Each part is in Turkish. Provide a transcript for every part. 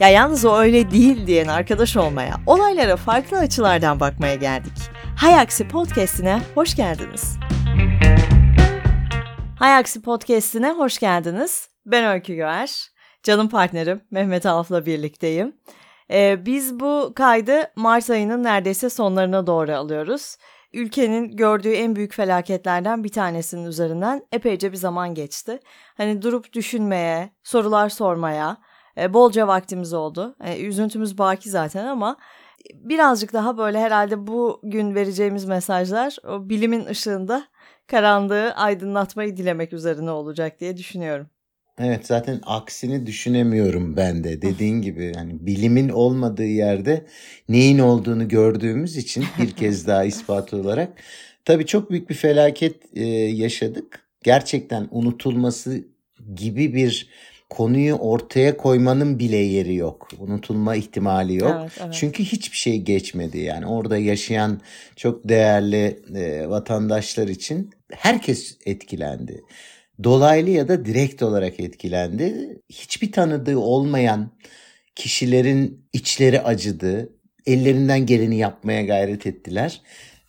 Ya yalnız o öyle değil diyen arkadaş olmaya, olaylara farklı açılardan bakmaya geldik. Hay Aksi Podcast'ine hoş geldiniz. Hay Aksi Podcast'ine hoş geldiniz. Ben Öykü Göğer. Canım partnerim Mehmet Alf'la birlikteyim. Ee, biz bu kaydı Mart ayının neredeyse sonlarına doğru alıyoruz. Ülkenin gördüğü en büyük felaketlerden bir tanesinin üzerinden epeyce bir zaman geçti. Hani durup düşünmeye, sorular sormaya e, bolca vaktimiz oldu. E, üzüntümüz baki zaten ama birazcık daha böyle herhalde bugün vereceğimiz mesajlar o bilimin ışığında karanlığı aydınlatmayı dilemek üzerine olacak diye düşünüyorum. Evet zaten aksini düşünemiyorum ben de dediğin gibi yani bilimin olmadığı yerde neyin olduğunu gördüğümüz için bir kez daha ispat olarak tabii çok büyük bir felaket e, yaşadık. Gerçekten unutulması gibi bir konuyu ortaya koymanın bile yeri yok. Unutulma ihtimali yok. Evet, evet. Çünkü hiçbir şey geçmedi yani orada yaşayan çok değerli e, vatandaşlar için herkes etkilendi dolaylı ya da direkt olarak etkilendi. Hiçbir tanıdığı olmayan kişilerin içleri acıdı. Ellerinden geleni yapmaya gayret ettiler.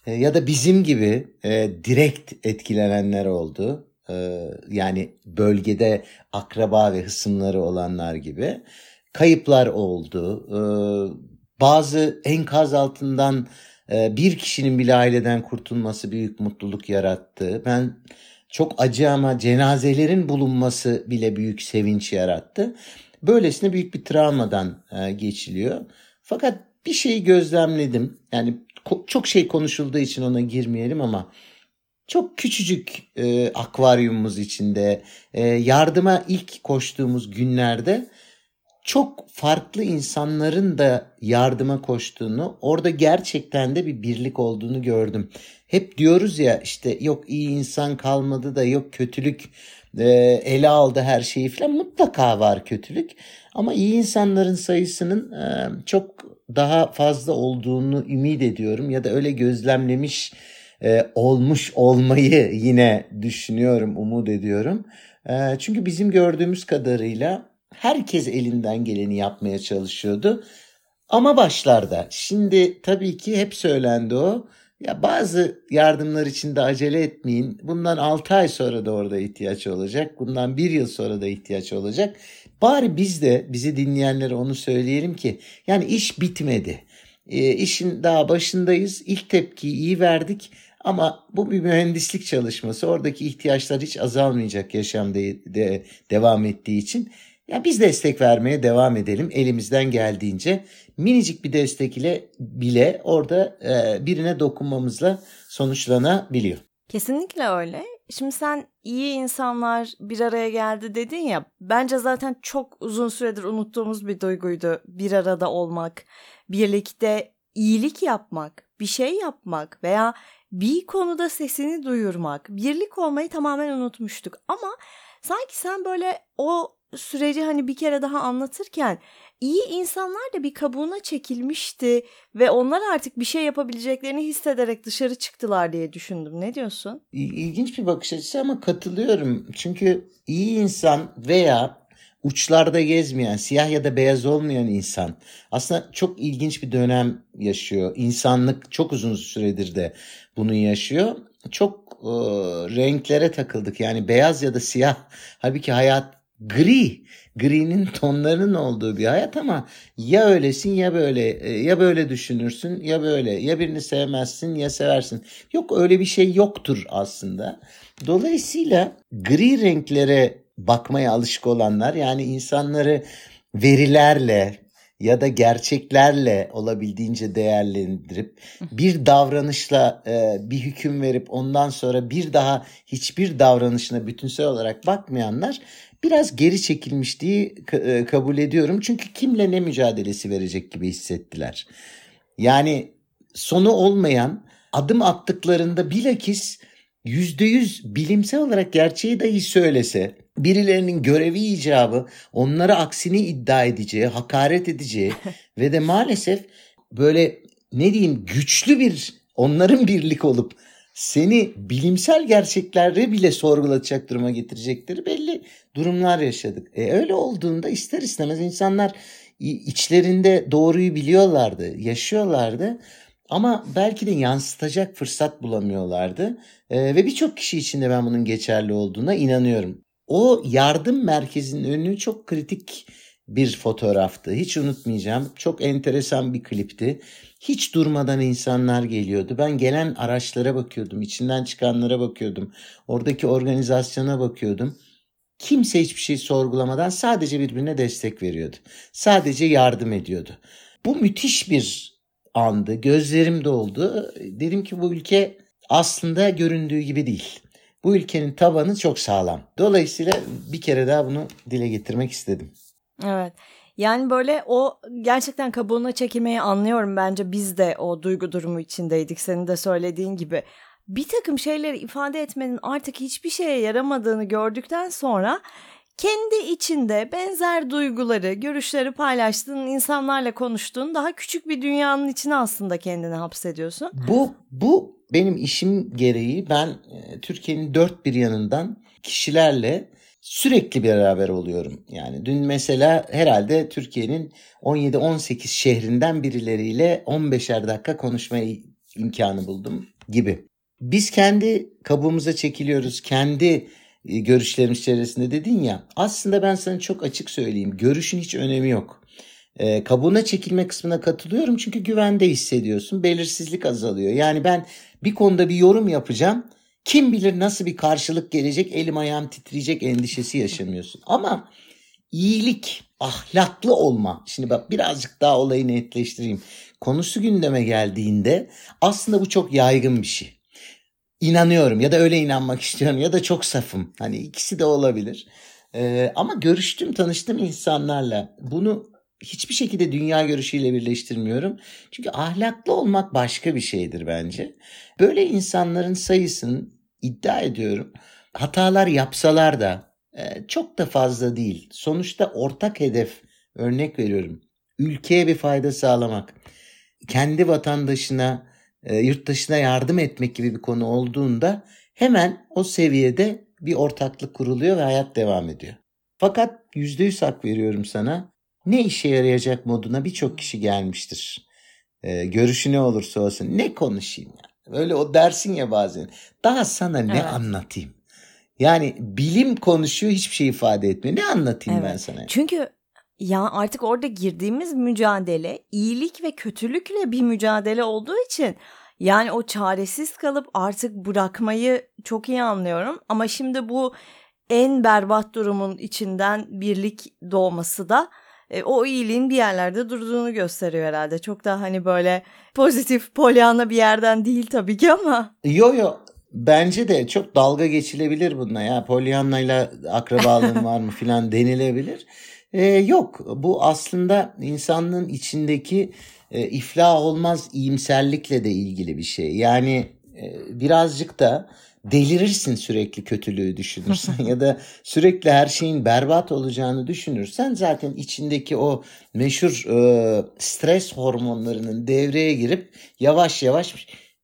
E, ya da bizim gibi e, direkt etkilenenler oldu. E, yani bölgede akraba ve hısımları olanlar gibi. Kayıplar oldu. E, bazı enkaz altından e, bir kişinin bile aileden kurtulması büyük mutluluk yarattı. Ben çok acı ama cenazelerin bulunması bile büyük sevinç yarattı. Böylesine büyük bir travmadan geçiliyor. Fakat bir şeyi gözlemledim. Yani çok şey konuşulduğu için ona girmeyelim ama çok küçücük e, akvaryumumuz içinde e, yardıma ilk koştuğumuz günlerde çok farklı insanların da yardıma koştuğunu, orada gerçekten de bir birlik olduğunu gördüm. Hep diyoruz ya işte yok iyi insan kalmadı da yok kötülük e, ele aldı her şeyi falan mutlaka var kötülük. Ama iyi insanların sayısının e, çok daha fazla olduğunu ümit ediyorum ya da öyle gözlemlemiş e, olmuş olmayı yine düşünüyorum, umut ediyorum. E, çünkü bizim gördüğümüz kadarıyla herkes elinden geleni yapmaya çalışıyordu. Ama başlarda şimdi tabii ki hep söylendi o. Ya bazı yardımlar için de acele etmeyin. Bundan 6 ay sonra da orada ihtiyaç olacak. Bundan 1 yıl sonra da ihtiyaç olacak. Bari biz de bizi dinleyenlere onu söyleyelim ki yani iş bitmedi. E, işin daha başındayız. İlk tepkiyi iyi verdik. Ama bu bir mühendislik çalışması. Oradaki ihtiyaçlar hiç azalmayacak yaşam de, de, devam ettiği için. Ya biz destek vermeye devam edelim elimizden geldiğince. Minicik bir destek ile bile orada e, birine dokunmamızla sonuçlanabiliyor. Kesinlikle öyle. Şimdi sen iyi insanlar bir araya geldi dedin ya bence zaten çok uzun süredir unuttuğumuz bir duyguydu bir arada olmak, birlikte iyilik yapmak, bir şey yapmak veya bir konuda sesini duyurmak, birlik olmayı tamamen unutmuştuk. Ama sanki sen böyle o süreci hani bir kere daha anlatırken iyi insanlar da bir kabuğuna çekilmişti ve onlar artık bir şey yapabileceklerini hissederek dışarı çıktılar diye düşündüm. Ne diyorsun? İlginç bir bakış açısı ama katılıyorum. Çünkü iyi insan veya uçlarda gezmeyen, siyah ya da beyaz olmayan insan aslında çok ilginç bir dönem yaşıyor. İnsanlık çok uzun süredir de bunu yaşıyor. Çok e, renklere takıldık. Yani beyaz ya da siyah. Halbuki hayat gri. Gri'nin tonlarının olduğu bir hayat ama ya öylesin ya böyle e, ya böyle düşünürsün ya böyle ya birini sevmezsin ya seversin. Yok öyle bir şey yoktur aslında. Dolayısıyla gri renklere bakmaya alışık olanlar yani insanları verilerle ya da gerçeklerle olabildiğince değerlendirip bir davranışla e, bir hüküm verip ondan sonra bir daha hiçbir davranışına bütünsel olarak bakmayanlar biraz geri çekilmiş diye e, kabul ediyorum. Çünkü kimle ne mücadelesi verecek gibi hissettiler. Yani sonu olmayan adım attıklarında bilakis yüzde yüz bilimsel olarak gerçeği dahi söylese birilerinin görevi icabı onlara aksini iddia edeceği, hakaret edeceği ve de maalesef böyle ne diyeyim güçlü bir onların birlik olup seni bilimsel gerçekleri bile sorgulatacak duruma getirecekleri belli durumlar yaşadık. E öyle olduğunda ister istemez insanlar içlerinde doğruyu biliyorlardı, yaşıyorlardı. Ama belki de yansıtacak fırsat bulamıyorlardı. Ee, ve birçok kişi için de ben bunun geçerli olduğuna inanıyorum. O yardım merkezinin önü çok kritik bir fotoğraftı. Hiç unutmayacağım. Çok enteresan bir klipti. Hiç durmadan insanlar geliyordu. Ben gelen araçlara bakıyordum, içinden çıkanlara bakıyordum. Oradaki organizasyona bakıyordum. Kimse hiçbir şey sorgulamadan sadece birbirine destek veriyordu. Sadece yardım ediyordu. Bu müthiş bir andı. Gözlerim doldu. Dedim ki bu ülke aslında göründüğü gibi değil. Bu ülkenin tabanı çok sağlam. Dolayısıyla bir kere daha bunu dile getirmek istedim. Evet. Yani böyle o gerçekten kabuğuna çekilmeyi anlıyorum bence biz de o duygu durumu içindeydik senin de söylediğin gibi. Bir takım şeyleri ifade etmenin artık hiçbir şeye yaramadığını gördükten sonra kendi içinde benzer duyguları, görüşleri paylaştığın insanlarla konuştuğun daha küçük bir dünyanın içine aslında kendini hapsediyorsun. Bu bu benim işim gereği ben e, Türkiye'nin dört bir yanından kişilerle sürekli beraber oluyorum. Yani dün mesela herhalde Türkiye'nin 17-18 şehrinden birileriyle 15'er dakika konuşmaya imkanı buldum gibi. Biz kendi kabuğumuza çekiliyoruz. Kendi görüşlerimiz içerisinde dedin ya. Aslında ben sana çok açık söyleyeyim. Görüşün hiç önemi yok. E, kabuğuna çekilme kısmına katılıyorum çünkü güvende hissediyorsun. Belirsizlik azalıyor. Yani ben bir konuda bir yorum yapacağım. Kim bilir nasıl bir karşılık gelecek elim ayağım titreyecek endişesi yaşamıyorsun. Ama iyilik, ahlaklı olma. Şimdi bak birazcık daha olayı netleştireyim. Konusu gündeme geldiğinde aslında bu çok yaygın bir şey. İnanıyorum ya da öyle inanmak istiyorum ya da çok safım. Hani ikisi de olabilir. Ee, ama görüştüm, tanıştım insanlarla. Bunu hiçbir şekilde dünya görüşüyle birleştirmiyorum. Çünkü ahlaklı olmak başka bir şeydir bence. Böyle insanların sayısını iddia ediyorum. Hatalar yapsalar da e, çok da fazla değil. Sonuçta ortak hedef örnek veriyorum. Ülkeye bir fayda sağlamak. Kendi vatandaşına, e, yurttaşına yardım etmek gibi bir konu olduğunda hemen o seviyede bir ortaklık kuruluyor ve hayat devam ediyor. Fakat yüzde yüz hak veriyorum sana. Ne işe yarayacak moduna birçok kişi gelmiştir. Ee, görüşü ne olursa olsun ne konuşayım ya. Öyle o dersin ya bazen. Daha sana ne evet. anlatayım? Yani bilim konuşuyor hiçbir şey ifade etmiyor. Ne anlatayım evet. ben sana? Çünkü ya artık orada girdiğimiz mücadele iyilik ve kötülükle bir mücadele olduğu için yani o çaresiz kalıp artık bırakmayı çok iyi anlıyorum. Ama şimdi bu en berbat durumun içinden birlik doğması da e, o iyiliğin bir yerlerde durduğunu gösteriyor herhalde. Çok da hani böyle pozitif polyana bir yerden değil tabii ki ama. Yo yo bence de çok dalga geçilebilir bununla ya Pollyanna ile akrabalığın var mı filan denilebilir. Ee, yok bu aslında insanlığın içindeki e, iflah olmaz iyimserlikle de ilgili bir şey. Yani e, birazcık da delirirsin sürekli kötülüğü düşünürsen ya da sürekli her şeyin berbat olacağını düşünürsen zaten içindeki o meşhur e, stres hormonlarının devreye girip yavaş yavaş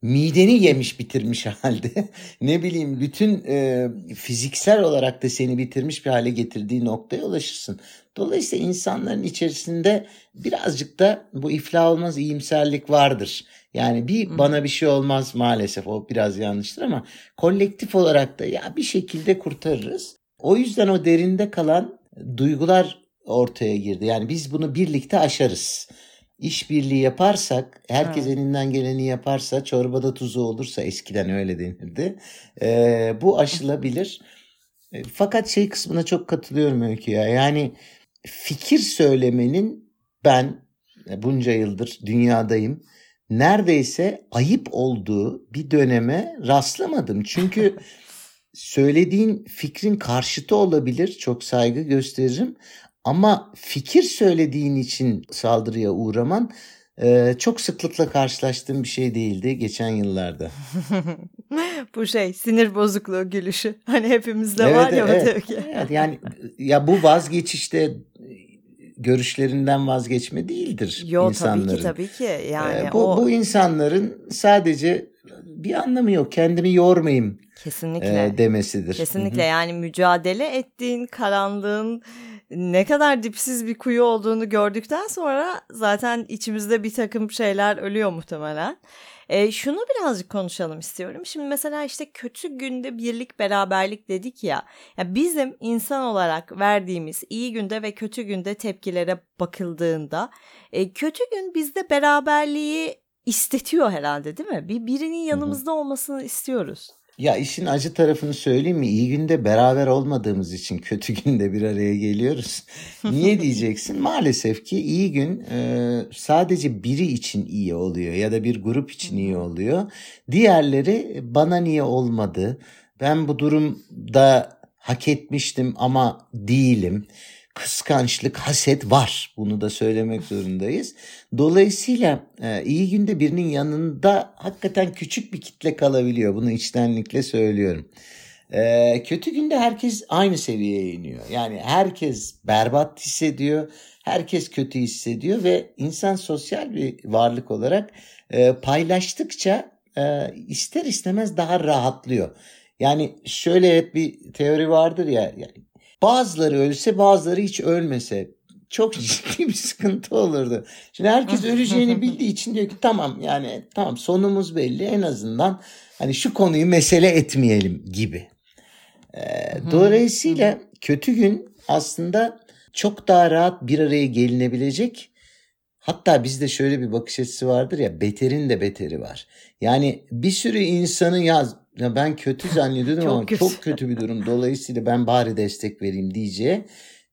mideni yemiş bitirmiş halde ne bileyim bütün e, fiziksel olarak da seni bitirmiş bir hale getirdiği noktaya ulaşırsın. Dolayısıyla insanların içerisinde birazcık da bu iflah olmaz iyimserlik vardır. Yani bir bana bir şey olmaz maalesef o biraz yanlıştır ama kolektif olarak da ya bir şekilde kurtarırız. O yüzden o derinde kalan duygular ortaya girdi. Yani biz bunu birlikte aşarız. İşbirliği yaparsak, herkes evet. elinden geleni yaparsa, çorbada tuzu olursa eskiden öyle denirdi. Ee, bu aşılabilir. E, fakat şey kısmına çok katılıyorum Öykü ya. Yani fikir söylemenin ben bunca yıldır dünyadayım neredeyse ayıp olduğu bir döneme rastlamadım. Çünkü söylediğin fikrin karşıtı olabilir. Çok saygı gösteririm. Ama fikir söylediğin için saldırıya uğraman e, çok sıklıkla karşılaştığım bir şey değildi geçen yıllarda. bu şey sinir bozukluğu gülüşü. Hani hepimizde evet, var ya evet, evet, yani ya bu vazgeçişte görüşlerinden vazgeçme değildir Yo, insanların. Tabii ki tabii ki. Yani ee, bu, o... bu insanların sadece bir anlamı yok. Kendimi yormayayım Kesinlikle. E, demesidir. Kesinlikle Hı-hı. yani mücadele ettiğin karanlığın ne kadar dipsiz bir kuyu olduğunu gördükten sonra zaten içimizde bir takım şeyler ölüyor muhtemelen. E, şunu birazcık konuşalım istiyorum. Şimdi mesela işte kötü günde birlik beraberlik dedik ya. ya. Bizim insan olarak verdiğimiz iyi günde ve kötü günde tepkilere bakıldığında e, kötü gün bizde beraberliği istetiyor herhalde değil mi? Bir birinin yanımızda olmasını istiyoruz. Ya işin acı tarafını söyleyeyim mi? İyi günde beraber olmadığımız için kötü günde bir araya geliyoruz. Niye diyeceksin? Maalesef ki iyi gün e, sadece biri için iyi oluyor ya da bir grup için iyi oluyor. Diğerleri bana niye olmadı? Ben bu durumda hak etmiştim ama değilim kıskançlık, haset var. Bunu da söylemek zorundayız. Dolayısıyla e, iyi günde birinin yanında hakikaten küçük bir kitle kalabiliyor. Bunu içtenlikle söylüyorum. E, kötü günde herkes aynı seviyeye iniyor. Yani herkes berbat hissediyor. Herkes kötü hissediyor ve insan sosyal bir varlık olarak e, paylaştıkça ister istemez daha rahatlıyor. Yani şöyle hep bir teori vardır ya yani Bazıları ölse bazıları hiç ölmese çok ciddi bir sıkıntı olurdu. Şimdi herkes öleceğini bildiği için diyor ki tamam yani tamam sonumuz belli en azından hani şu konuyu mesele etmeyelim gibi. Ee, dolayısıyla kötü gün aslında çok daha rahat bir araya gelinebilecek. Hatta bizde şöyle bir bakış açısı vardır ya beterin de beteri var. Yani bir sürü insanın ya ya ben kötü zannediyordum çok ama kötü. çok kötü bir durum. Dolayısıyla ben bari destek vereyim diyeceği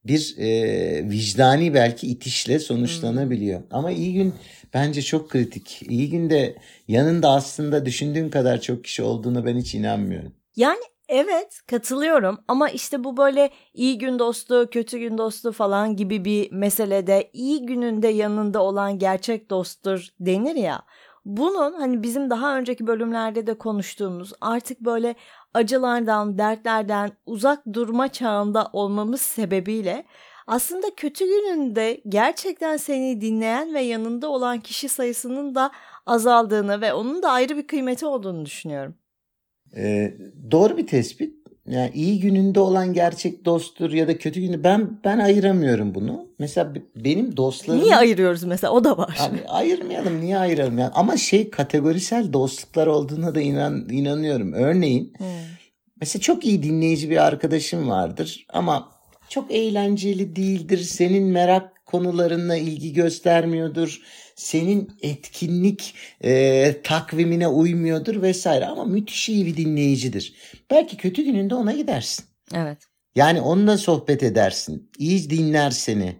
bir e, vicdani belki itişle sonuçlanabiliyor. Hmm. Ama iyi gün bence çok kritik. İyi günde yanında aslında düşündüğün kadar çok kişi olduğunu ben hiç inanmıyorum. Yani Evet katılıyorum ama işte bu böyle iyi gün dostu, kötü gün dostu falan gibi bir meselede iyi gününde yanında olan gerçek dosttur denir ya. Bunun hani bizim daha önceki bölümlerde de konuştuğumuz artık böyle acılardan, dertlerden uzak durma çağında olmamız sebebiyle aslında kötü gününde gerçekten seni dinleyen ve yanında olan kişi sayısının da azaldığını ve onun da ayrı bir kıymeti olduğunu düşünüyorum. Ee, doğru bir tespit yani iyi gününde olan gerçek dosttur ya da kötü günü ben ben ayıramıyorum bunu. Mesela benim dostlarım Niye ayırıyoruz mesela o da var. Abi ayırmayalım niye ayıralım yani ama şey kategorisel dostluklar olduğuna da inan inanıyorum. Örneğin hmm. mesela çok iyi dinleyici bir arkadaşım vardır ama çok eğlenceli değildir. Senin merak konularına ilgi göstermiyordur senin etkinlik e, takvimine uymuyordur vesaire ama müthiş iyi bir dinleyicidir. Belki kötü gününde ona gidersin. Evet. Yani onunla sohbet edersin. İyi dinler seni.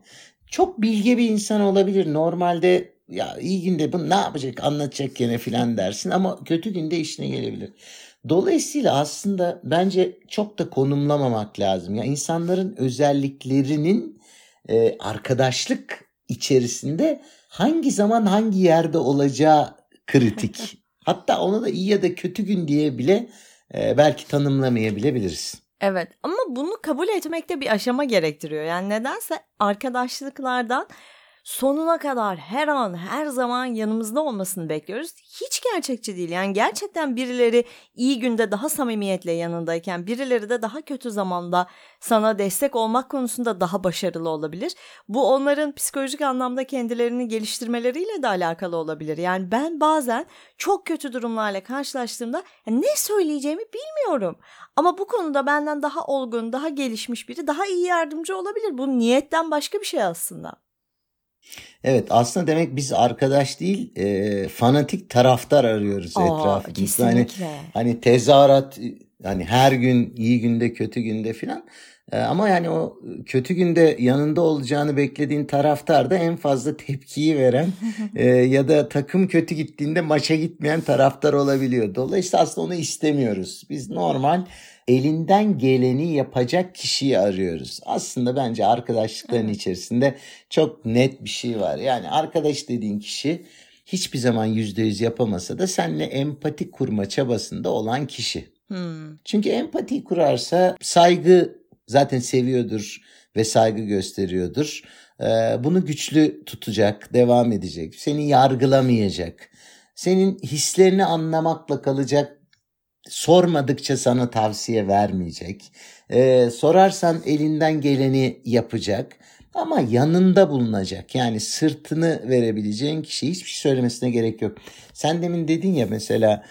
Çok bilge bir insan olabilir. Normalde ya iyi günde bu ne yapacak anlatacak gene filan dersin ama kötü günde işine gelebilir. Dolayısıyla aslında bence çok da konumlamamak lazım. Ya insanların özelliklerinin e, arkadaşlık içerisinde hangi zaman hangi yerde olacağı kritik. Hatta onu da iyi ya da kötü gün diye bile e, belki tanımlamayabilebiliriz. Evet ama bunu kabul etmekte bir aşama gerektiriyor. Yani nedense arkadaşlıklardan sonuna kadar her an her zaman yanımızda olmasını bekliyoruz. Hiç gerçekçi değil. Yani gerçekten birileri iyi günde daha samimiyetle yanındayken birileri de daha kötü zamanda sana destek olmak konusunda daha başarılı olabilir. Bu onların psikolojik anlamda kendilerini geliştirmeleriyle de alakalı olabilir. Yani ben bazen çok kötü durumlarla karşılaştığımda ne söyleyeceğimi bilmiyorum. Ama bu konuda benden daha olgun, daha gelişmiş biri daha iyi yardımcı olabilir. Bu niyetten başka bir şey aslında. Evet aslında demek biz arkadaş değil e, fanatik taraftar arıyoruz Aa, etrafımızda. Hani, hani tezahürat hani her gün iyi günde kötü günde filan. E, ama yani o kötü günde yanında olacağını beklediğin taraftar da en fazla tepkiyi veren e, ya da takım kötü gittiğinde maça gitmeyen taraftar olabiliyor. Dolayısıyla aslında onu istemiyoruz. Biz normal elinden geleni yapacak kişiyi arıyoruz. Aslında bence arkadaşlıkların içerisinde çok net bir şey var. Yani arkadaş dediğin kişi hiçbir zaman yüzde yüz yapamasa da seninle empati kurma çabasında olan kişi. Hmm. Çünkü empati kurarsa saygı zaten seviyordur ve saygı gösteriyordur. Ee, bunu güçlü tutacak, devam edecek. Seni yargılamayacak. Senin hislerini anlamakla kalacak sormadıkça sana tavsiye vermeyecek. Ee, sorarsan elinden geleni yapacak ama yanında bulunacak. Yani sırtını verebileceğin kişi hiçbir şey söylemesine gerek yok. Sen demin dedin ya mesela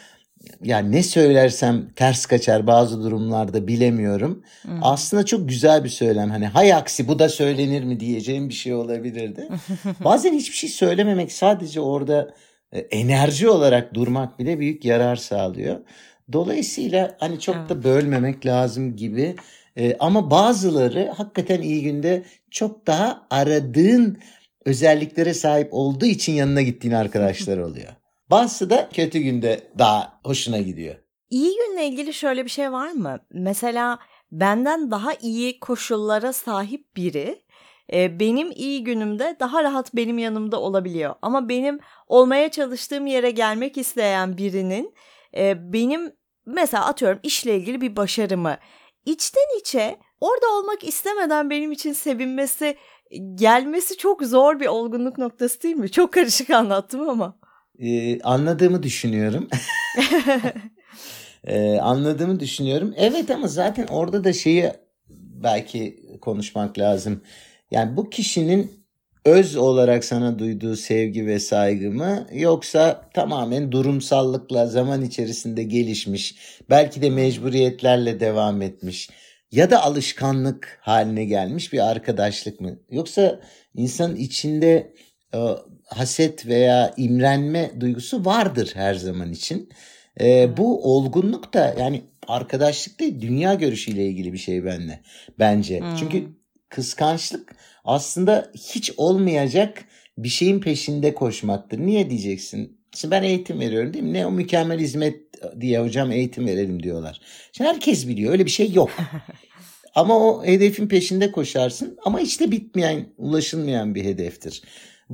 ya ne söylersem ters kaçar bazı durumlarda bilemiyorum. Hmm. Aslında çok güzel bir söylem. Hani hay aksi bu da söylenir mi diyeceğim bir şey olabilirdi. Bazen hiçbir şey söylememek sadece orada e, enerji olarak durmak bile büyük yarar sağlıyor. Dolayısıyla hani çok evet. da bölmemek lazım gibi. Ee, ama bazıları hakikaten iyi günde çok daha aradığın özelliklere sahip olduğu için yanına gittiğin arkadaşlar oluyor. Bazısı da kötü günde daha hoşuna gidiyor. İyi günle ilgili şöyle bir şey var mı? Mesela benden daha iyi koşullara sahip biri e, benim iyi günümde daha rahat benim yanımda olabiliyor. Ama benim olmaya çalıştığım yere gelmek isteyen birinin e, benim mesela atıyorum işle ilgili bir başarımı içten içe orada olmak istemeden benim için sevinmesi gelmesi çok zor bir olgunluk noktası değil mi? Çok karışık anlattım ama. Ee, anladığımı düşünüyorum. ee, anladığımı düşünüyorum. Evet ama zaten orada da şeyi belki konuşmak lazım. Yani bu kişinin öz olarak sana duyduğu sevgi ve saygı mı yoksa tamamen durumsallıkla zaman içerisinde gelişmiş belki de mecburiyetlerle devam etmiş ya da alışkanlık haline gelmiş bir arkadaşlık mı yoksa insanın içinde e, haset veya imrenme duygusu vardır her zaman için. E, bu olgunluk da yani arkadaşlık değil dünya görüşüyle ilgili bir şey benle bence. Hmm. Çünkü kıskançlık aslında hiç olmayacak bir şeyin peşinde koşmaktır. Niye diyeceksin? Şimdi ben eğitim veriyorum değil mi? Ne o mükemmel hizmet diye hocam eğitim verelim diyorlar. Şimdi herkes biliyor öyle bir şey yok. ama o hedefin peşinde koşarsın ama işte bitmeyen, ulaşılmayan bir hedeftir.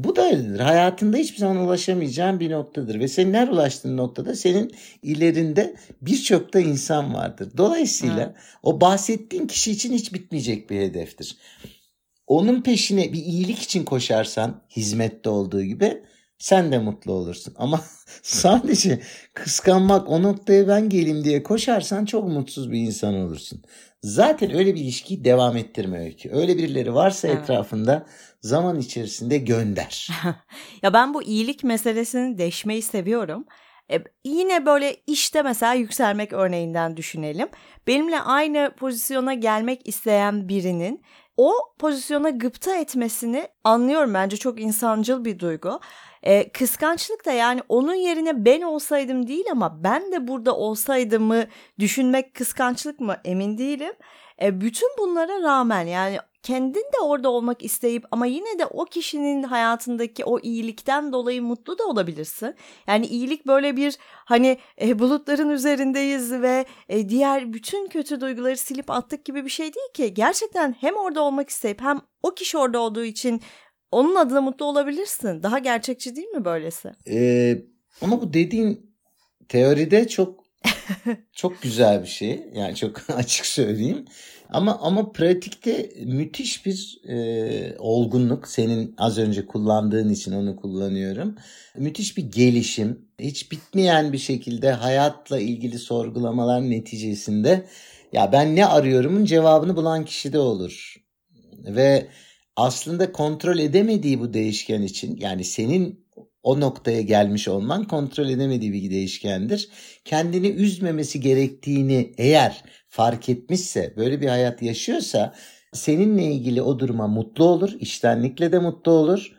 Bu da öyledir. Hayatında hiçbir zaman ulaşamayacağın bir noktadır. Ve senin her ulaştığın noktada senin ilerinde birçok da insan vardır. Dolayısıyla evet. o bahsettiğin kişi için hiç bitmeyecek bir hedeftir. Onun peşine bir iyilik için koşarsan hizmette olduğu gibi sen de mutlu olursun. Ama sadece kıskanmak o noktaya ben geleyim diye koşarsan çok mutsuz bir insan olursun. Zaten öyle bir ilişkiyi devam ettirme öykü. Öyle birileri varsa evet. etrafında zaman içerisinde gönder. ya ben bu iyilik meselesini deşmeyi seviyorum. E, yine böyle işte mesela yükselmek örneğinden düşünelim. Benimle aynı pozisyona gelmek isteyen birinin o pozisyona gıpta etmesini anlıyorum bence çok insancıl bir duygu. E, kıskançlık da yani onun yerine ben olsaydım değil ama ben de burada olsaydımı düşünmek kıskançlık mı emin değilim. E, bütün bunlara rağmen yani kendin de orada olmak isteyip ama yine de o kişinin hayatındaki o iyilikten dolayı mutlu da olabilirsin. Yani iyilik böyle bir hani e, bulutların üzerindeyiz ve e, diğer bütün kötü duyguları silip attık gibi bir şey değil ki. Gerçekten hem orada olmak isteyip hem o kişi orada olduğu için onun adına mutlu olabilirsin. Daha gerçekçi değil mi böylesi? Ee, ama bu dediğin teoride çok çok güzel bir şey. Yani çok açık söyleyeyim. Ama ama pratikte müthiş bir e, olgunluk. Senin az önce kullandığın için onu kullanıyorum. Müthiş bir gelişim. Hiç bitmeyen bir şekilde hayatla ilgili sorgulamalar neticesinde ya ben ne arıyorumun cevabını bulan kişi de olur. Ve aslında kontrol edemediği bu değişken için yani senin o noktaya gelmiş olman kontrol edemediği bir değişkendir. Kendini üzmemesi gerektiğini eğer fark etmişse, böyle bir hayat yaşıyorsa seninle ilgili o duruma mutlu olur, iştenlikle de mutlu olur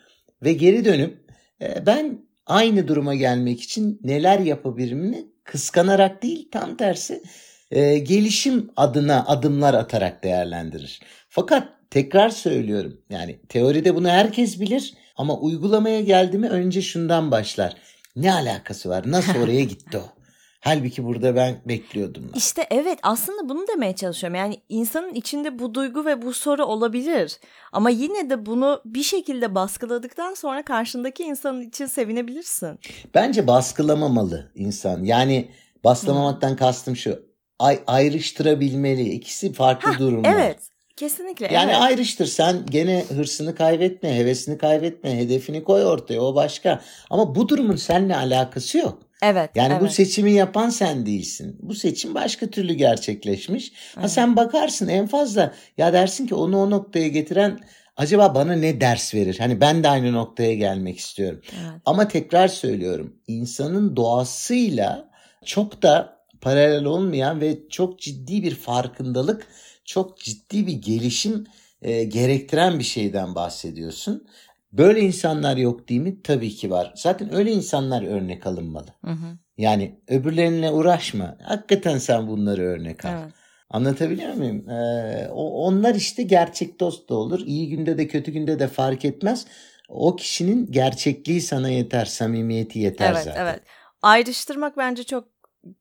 ve geri dönüp e, ben aynı duruma gelmek için neler yapabilirimini kıskanarak değil tam tersi e, gelişim adına adımlar atarak değerlendirir. Fakat tekrar söylüyorum yani teoride bunu herkes bilir ama uygulamaya geldi mi önce şundan başlar. Ne alakası var? Nasıl oraya gitti o? Halbuki burada ben bekliyordum. Da. İşte evet aslında bunu demeye çalışıyorum. Yani insanın içinde bu duygu ve bu soru olabilir. Ama yine de bunu bir şekilde baskıladıktan sonra karşındaki insanın için sevinebilirsin. Bence baskılamamalı insan. Yani baskılamamaktan kastım şu. Ay, ayrıştırabilmeli. İkisi farklı Hah, durumlar. Evet. Kesinlikle. Yani evet. ayrıştır. Sen gene hırsını kaybetme, hevesini kaybetme, hedefini koy ortaya. O başka. Ama bu durumun seninle alakası yok. Evet. Yani evet. bu seçimi yapan sen değilsin. Bu seçim başka türlü gerçekleşmiş. Ha Evet. sen bakarsın en fazla ya dersin ki onu o noktaya getiren acaba bana ne ders verir? Hani ben de aynı noktaya gelmek istiyorum. Evet. Ama tekrar söylüyorum insanın doğasıyla çok da paralel olmayan ve çok ciddi bir farkındalık, çok ciddi bir gelişim e, gerektiren bir şeyden bahsediyorsun. Böyle insanlar yok değil mi? Tabii ki var. Zaten öyle insanlar örnek alınmalı. Hı hı. Yani öbürlerine uğraşma. Hakikaten sen bunları örnek al. Evet. Anlatabiliyor muyum? Ee, onlar işte gerçek dost da olur. İyi günde de kötü günde de fark etmez. O kişinin gerçekliği sana yeter, samimiyeti yeter Evet, zaten. evet. Ayrıştırmak bence çok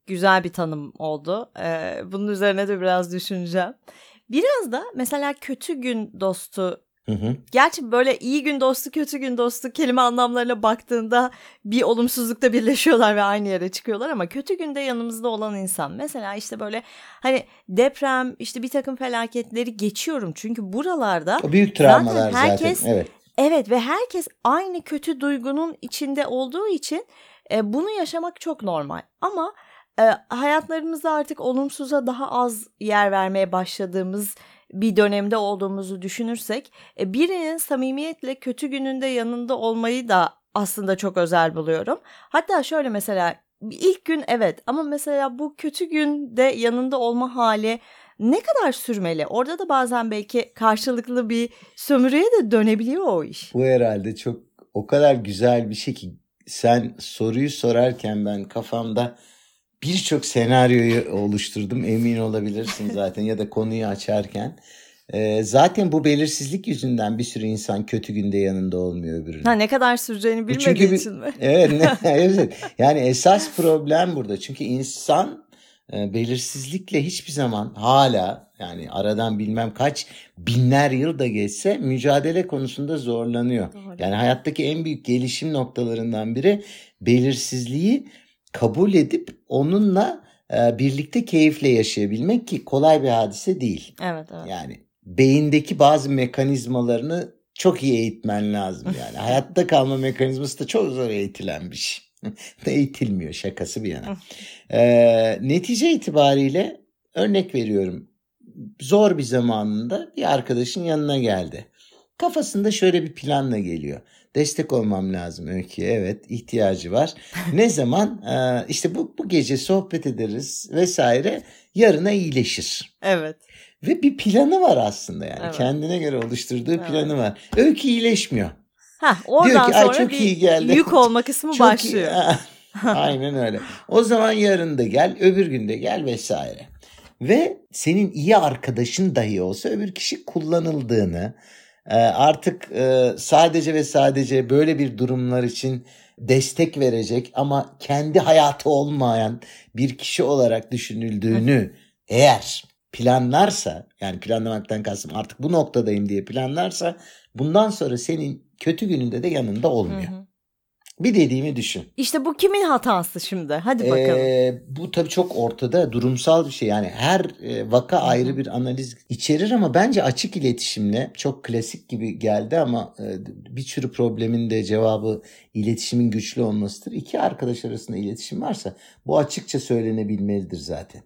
güzel bir tanım oldu. Ee, bunun üzerine de biraz düşüneceğim. Biraz da mesela kötü gün dostu Hı hı. Gerçi böyle iyi gün dostu, kötü gün dostu kelime anlamlarına baktığında bir olumsuzlukta birleşiyorlar ve aynı yere çıkıyorlar ama kötü günde yanımızda olan insan. Mesela işte böyle hani deprem, işte bir takım felaketleri geçiyorum. Çünkü buralarda O büyük travmalar Zaten herkes- zaten. Evet. evet ve herkes aynı kötü duygunun içinde olduğu için e, bunu yaşamak çok normal. Ama e, hayatlarımızda artık olumsuza daha az yer vermeye başladığımız bir dönemde olduğumuzu düşünürsek e, birinin samimiyetle kötü gününde yanında olmayı da aslında çok özel buluyorum. Hatta şöyle mesela ilk gün evet ama mesela bu kötü günde yanında olma hali ne kadar sürmeli? Orada da bazen belki karşılıklı bir sömürüye de dönebiliyor o iş. Bu herhalde çok o kadar güzel bir şey ki sen soruyu sorarken ben kafamda birçok senaryoyu oluşturdum emin olabilirsin zaten ya da konuyu açarken. Ee, zaten bu belirsizlik yüzünden bir sürü insan kötü günde yanında olmuyor öbürünün. Ha ne kadar süreceğini bilmediği çünkü için mi? Evet, ne, evet. Yani esas problem burada. Çünkü insan e, belirsizlikle hiçbir zaman hala yani aradan bilmem kaç binler yıl da geçse mücadele konusunda zorlanıyor. Doğru. Yani hayattaki en büyük gelişim noktalarından biri belirsizliği kabul edip onunla e, birlikte keyifle yaşayabilmek ki kolay bir hadise değil. Evet evet. Yani beyindeki bazı mekanizmalarını çok iyi eğitmen lazım yani. Hayatta kalma mekanizması da çok zor eğitilen bir şey. Eğitilmiyor şakası bir yana. Ee, netice itibariyle örnek veriyorum. Zor bir zamanında bir arkadaşın yanına geldi. Kafasında şöyle bir planla geliyor. Destek olmam lazım Öykü'ye. Evet ihtiyacı var. Ne zaman? Ee, işte bu, bu gece sohbet ederiz vesaire. Yarına iyileşir. Evet. Ve bir planı var aslında yani. Evet. Kendine göre oluşturduğu Evet. planı var. Öykü iyileşmiyor. Ha oradan ki, "Ay, sonra çok bir iyi geldi." yük olma kısmı Çok iyi. başlıyor. Aynen öyle. O zaman yarın da gel, öbür gün de gel vesaire. Ve senin iyi arkadaşın dahi olsa öbür kişi kullanıldığını, e, artık e, sadece ve sadece böyle bir durumlar için destek verecek ama kendi hayatı olmayan bir kişi olarak düşünüldüğünü eğer planlarsa yani planlamaktan kastım artık bu noktadayım diye planlarsa bundan sonra senin kötü gününde de yanında Hı olmuyor. hı. Bir dediğimi düşün. İşte bu kimin hatası şimdi? Hadi bakalım. Ee, bu tabii çok ortada durumsal bir şey. Yani her e, vaka ayrı bir analiz içerir ama bence açık iletişimle çok klasik gibi geldi ama e, bir sürü problemin de cevabı iletişimin güçlü olmasıdır. İki arkadaş arasında iletişim varsa bu açıkça söylenebilmelidir zaten.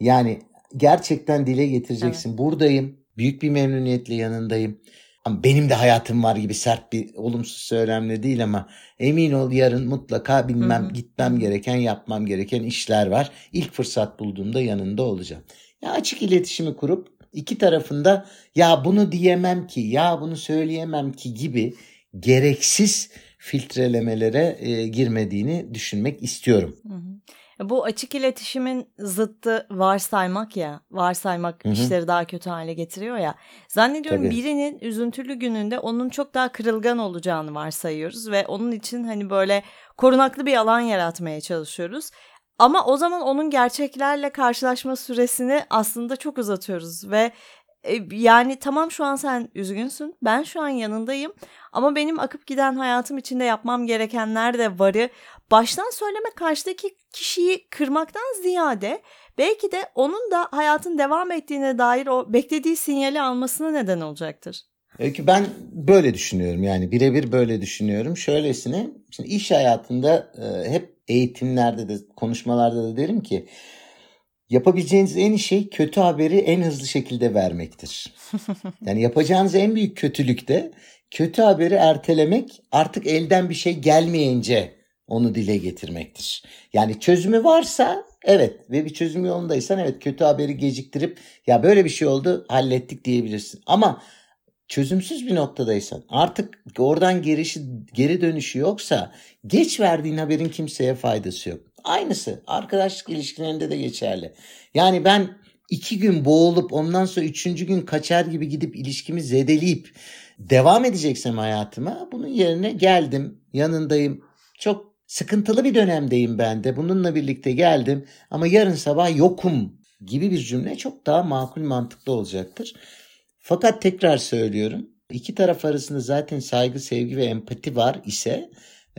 Yani gerçekten dile getireceksin. Buradayım. Büyük bir memnuniyetle yanındayım. Benim de hayatım var gibi sert bir olumsuz söylemle değil ama emin ol yarın mutlaka bilmem Hı hı. gitmem gereken yapmam gereken işler var. İlk fırsat bulduğumda yanında olacağım. Ya açık iletişimi kurup iki tarafında ya bunu diyemem ki ya bunu söyleyemem ki gibi gereksiz filtrelemelere e, girmediğini düşünmek istiyorum. Hı hı. Bu açık iletişimin zıttı varsaymak ya. Varsaymak Hı hı. işleri daha kötü hale getiriyor ya. Zannediyorum Tabii. birinin üzüntülü gününde onun çok daha kırılgan olacağını varsayıyoruz ve onun için hani böyle korunaklı bir alan yaratmaya çalışıyoruz. Ama o zaman onun gerçeklerle karşılaşma süresini aslında çok uzatıyoruz ve yani tamam şu an sen üzgünsün. Ben şu an yanındayım. Ama benim akıp giden hayatım içinde yapmam gerekenler de varı baştan söylemek karşıdaki kişiyi kırmaktan ziyade belki de onun da hayatın devam ettiğine dair o beklediği sinyali almasına neden olacaktır. Öykü ben böyle düşünüyorum yani birebir böyle düşünüyorum. Şöylesine şimdi iş hayatında e, hep eğitimlerde de konuşmalarda da derim ki yapabileceğiniz en iyi şey kötü haberi en hızlı şekilde vermektir. Yani yapacağınız en büyük kötülük de kötü haberi ertelemek artık elden bir şey gelmeyince onu dile getirmektir. Yani çözümü varsa evet ve bir çözüm yolundaysan evet kötü haberi geciktirip ya böyle bir şey oldu hallettik diyebilirsin. Ama çözümsüz bir noktadaysan artık oradan gerişi, geri dönüşü yoksa geç verdiğin haberin kimseye faydası yok. Aynısı arkadaşlık ilişkilerinde de geçerli. Yani ben iki gün boğulup ondan sonra üçüncü gün kaçar gibi gidip ilişkimi zedeleyip devam edeceksem hayatıma bunun yerine geldim yanındayım çok sıkıntılı bir dönemdeyim ben de bununla birlikte geldim ama yarın sabah yokum gibi bir cümle çok daha makul mantıklı olacaktır. Fakat tekrar söylüyorum iki taraf arasında zaten saygı, sevgi ve empati var ise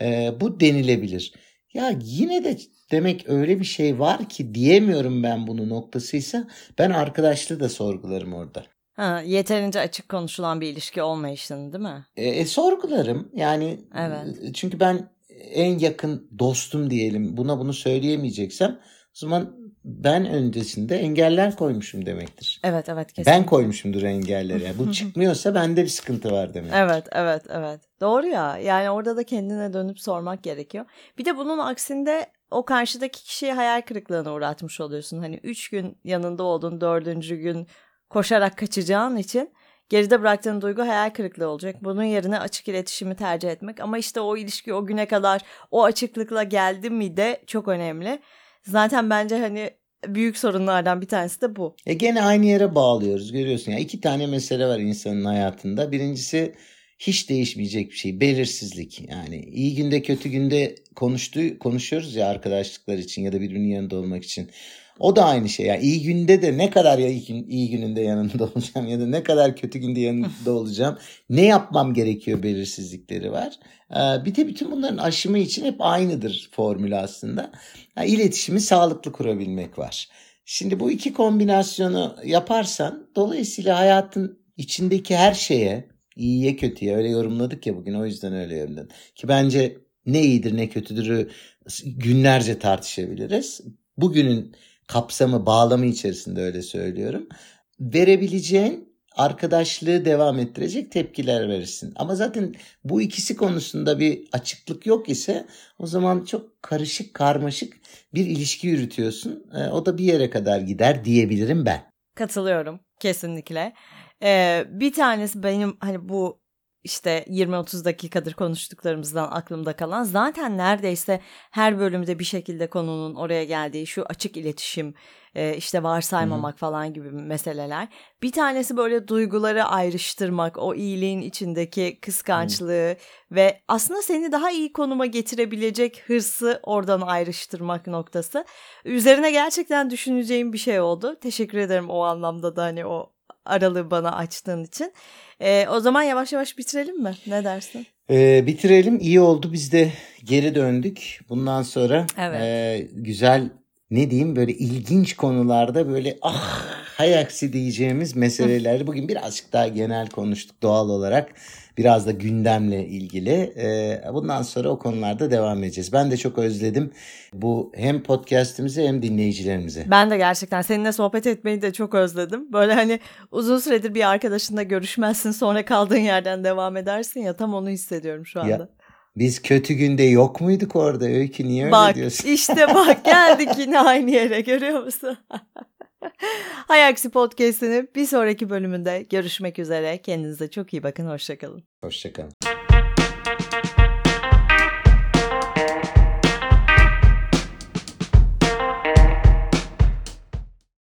e, bu denilebilir. Ya yine de demek öyle bir şey var ki diyemiyorum ben bunu noktasıysa ben arkadaşlığı da sorgularım orada. Ha, yeterince açık konuşulan bir ilişki olmayışını değil mi? E, e, sorgularım yani Evet. çünkü ben en yakın dostum diyelim buna bunu söyleyemeyeceksem o zaman ben öncesinde engeller koymuşum demektir. Evet evet kesinlikle. Ben koymuşumdur engelleri. Yani bu çıkmıyorsa bende bir sıkıntı var demek. Evet evet evet. Doğru ya. Yani orada da kendine dönüp sormak gerekiyor. Bir de bunun aksinde o karşıdaki kişiyi hayal kırıklığına uğratmış oluyorsun. Hani üç gün yanında oldun dördüncü gün koşarak kaçacağın için geride bıraktığın duygu hayal kırıklığı olacak. Bunun yerine açık iletişimi tercih etmek. Ama işte o ilişki o güne kadar o açıklıkla geldi mi de çok önemli. Zaten bence hani büyük sorunlardan bir tanesi de bu. E gene aynı yere bağlıyoruz görüyorsun. Ya iki tane mesele var insanın hayatında. Birincisi hiç değişmeyecek bir şey. Belirsizlik. Yani iyi günde kötü günde konuştuğu konuşuyoruz ya arkadaşlıklar için ya da birbirinin yanında olmak için. O da aynı şey. Yani iyi günde de ne kadar ya iyi, iyi gününde yanında olacağım ya da ne kadar kötü günde yanında olacağım. Ne yapmam gerekiyor belirsizlikleri var. Ee, bir de bütün bunların aşımı için hep aynıdır formülü aslında. Yani iletişimi sağlıklı kurabilmek var. Şimdi bu iki kombinasyonu yaparsan dolayısıyla hayatın içindeki her şeye iyiye kötüye öyle yorumladık ya bugün o yüzden öyle yorumladım. Ki bence ne iyidir ne kötüdür günlerce tartışabiliriz. Bugünün kapsamı bağlamı içerisinde öyle söylüyorum. Verebileceğin arkadaşlığı devam ettirecek tepkiler verirsin. Ama zaten bu ikisi konusunda bir açıklık yok ise o zaman çok karışık karmaşık bir ilişki yürütüyorsun. E, o da bir yere kadar gider diyebilirim ben. Katılıyorum kesinlikle. Ee, bir tanesi benim hani bu işte 20-30 dakikadır konuştuklarımızdan aklımda kalan zaten neredeyse her bölümde bir şekilde konunun oraya geldiği şu açık iletişim işte varsaymamak Hı-hı. falan gibi meseleler. Bir tanesi böyle duyguları ayrıştırmak, o iyiliğin içindeki kıskançlığı Hı-hı. ve aslında seni daha iyi konuma getirebilecek hırsı oradan ayrıştırmak noktası. Üzerine gerçekten düşüneceğim bir şey oldu. Teşekkür ederim o anlamda da hani o aralığı bana açtığın için. E, o zaman yavaş yavaş bitirelim mi? Ne dersin? E, bitirelim. İyi oldu. Biz de geri döndük. Bundan sonra evet. e, güzel ne diyeyim böyle ilginç konularda böyle ah hay aksi diyeceğimiz meseleleri bugün birazcık daha genel konuştuk doğal olarak. Biraz da gündemle ilgili. Ee, bundan sonra o konularda devam edeceğiz. Ben de çok özledim bu hem podcast'imizi hem dinleyicilerimizi. Ben de gerçekten seninle sohbet etmeyi de çok özledim. Böyle hani uzun süredir bir arkadaşınla görüşmezsin sonra kaldığın yerden devam edersin ya tam onu hissediyorum şu anda. Ya. Biz kötü günde yok muyduk orada Öykü niye öyle bak, diyorsun? Bak işte bak geldik yine aynı yere görüyor musun? Hayaksi Podcast'inin bir sonraki bölümünde görüşmek üzere. Kendinize çok iyi bakın. Hoşçakalın. Hoşçakalın.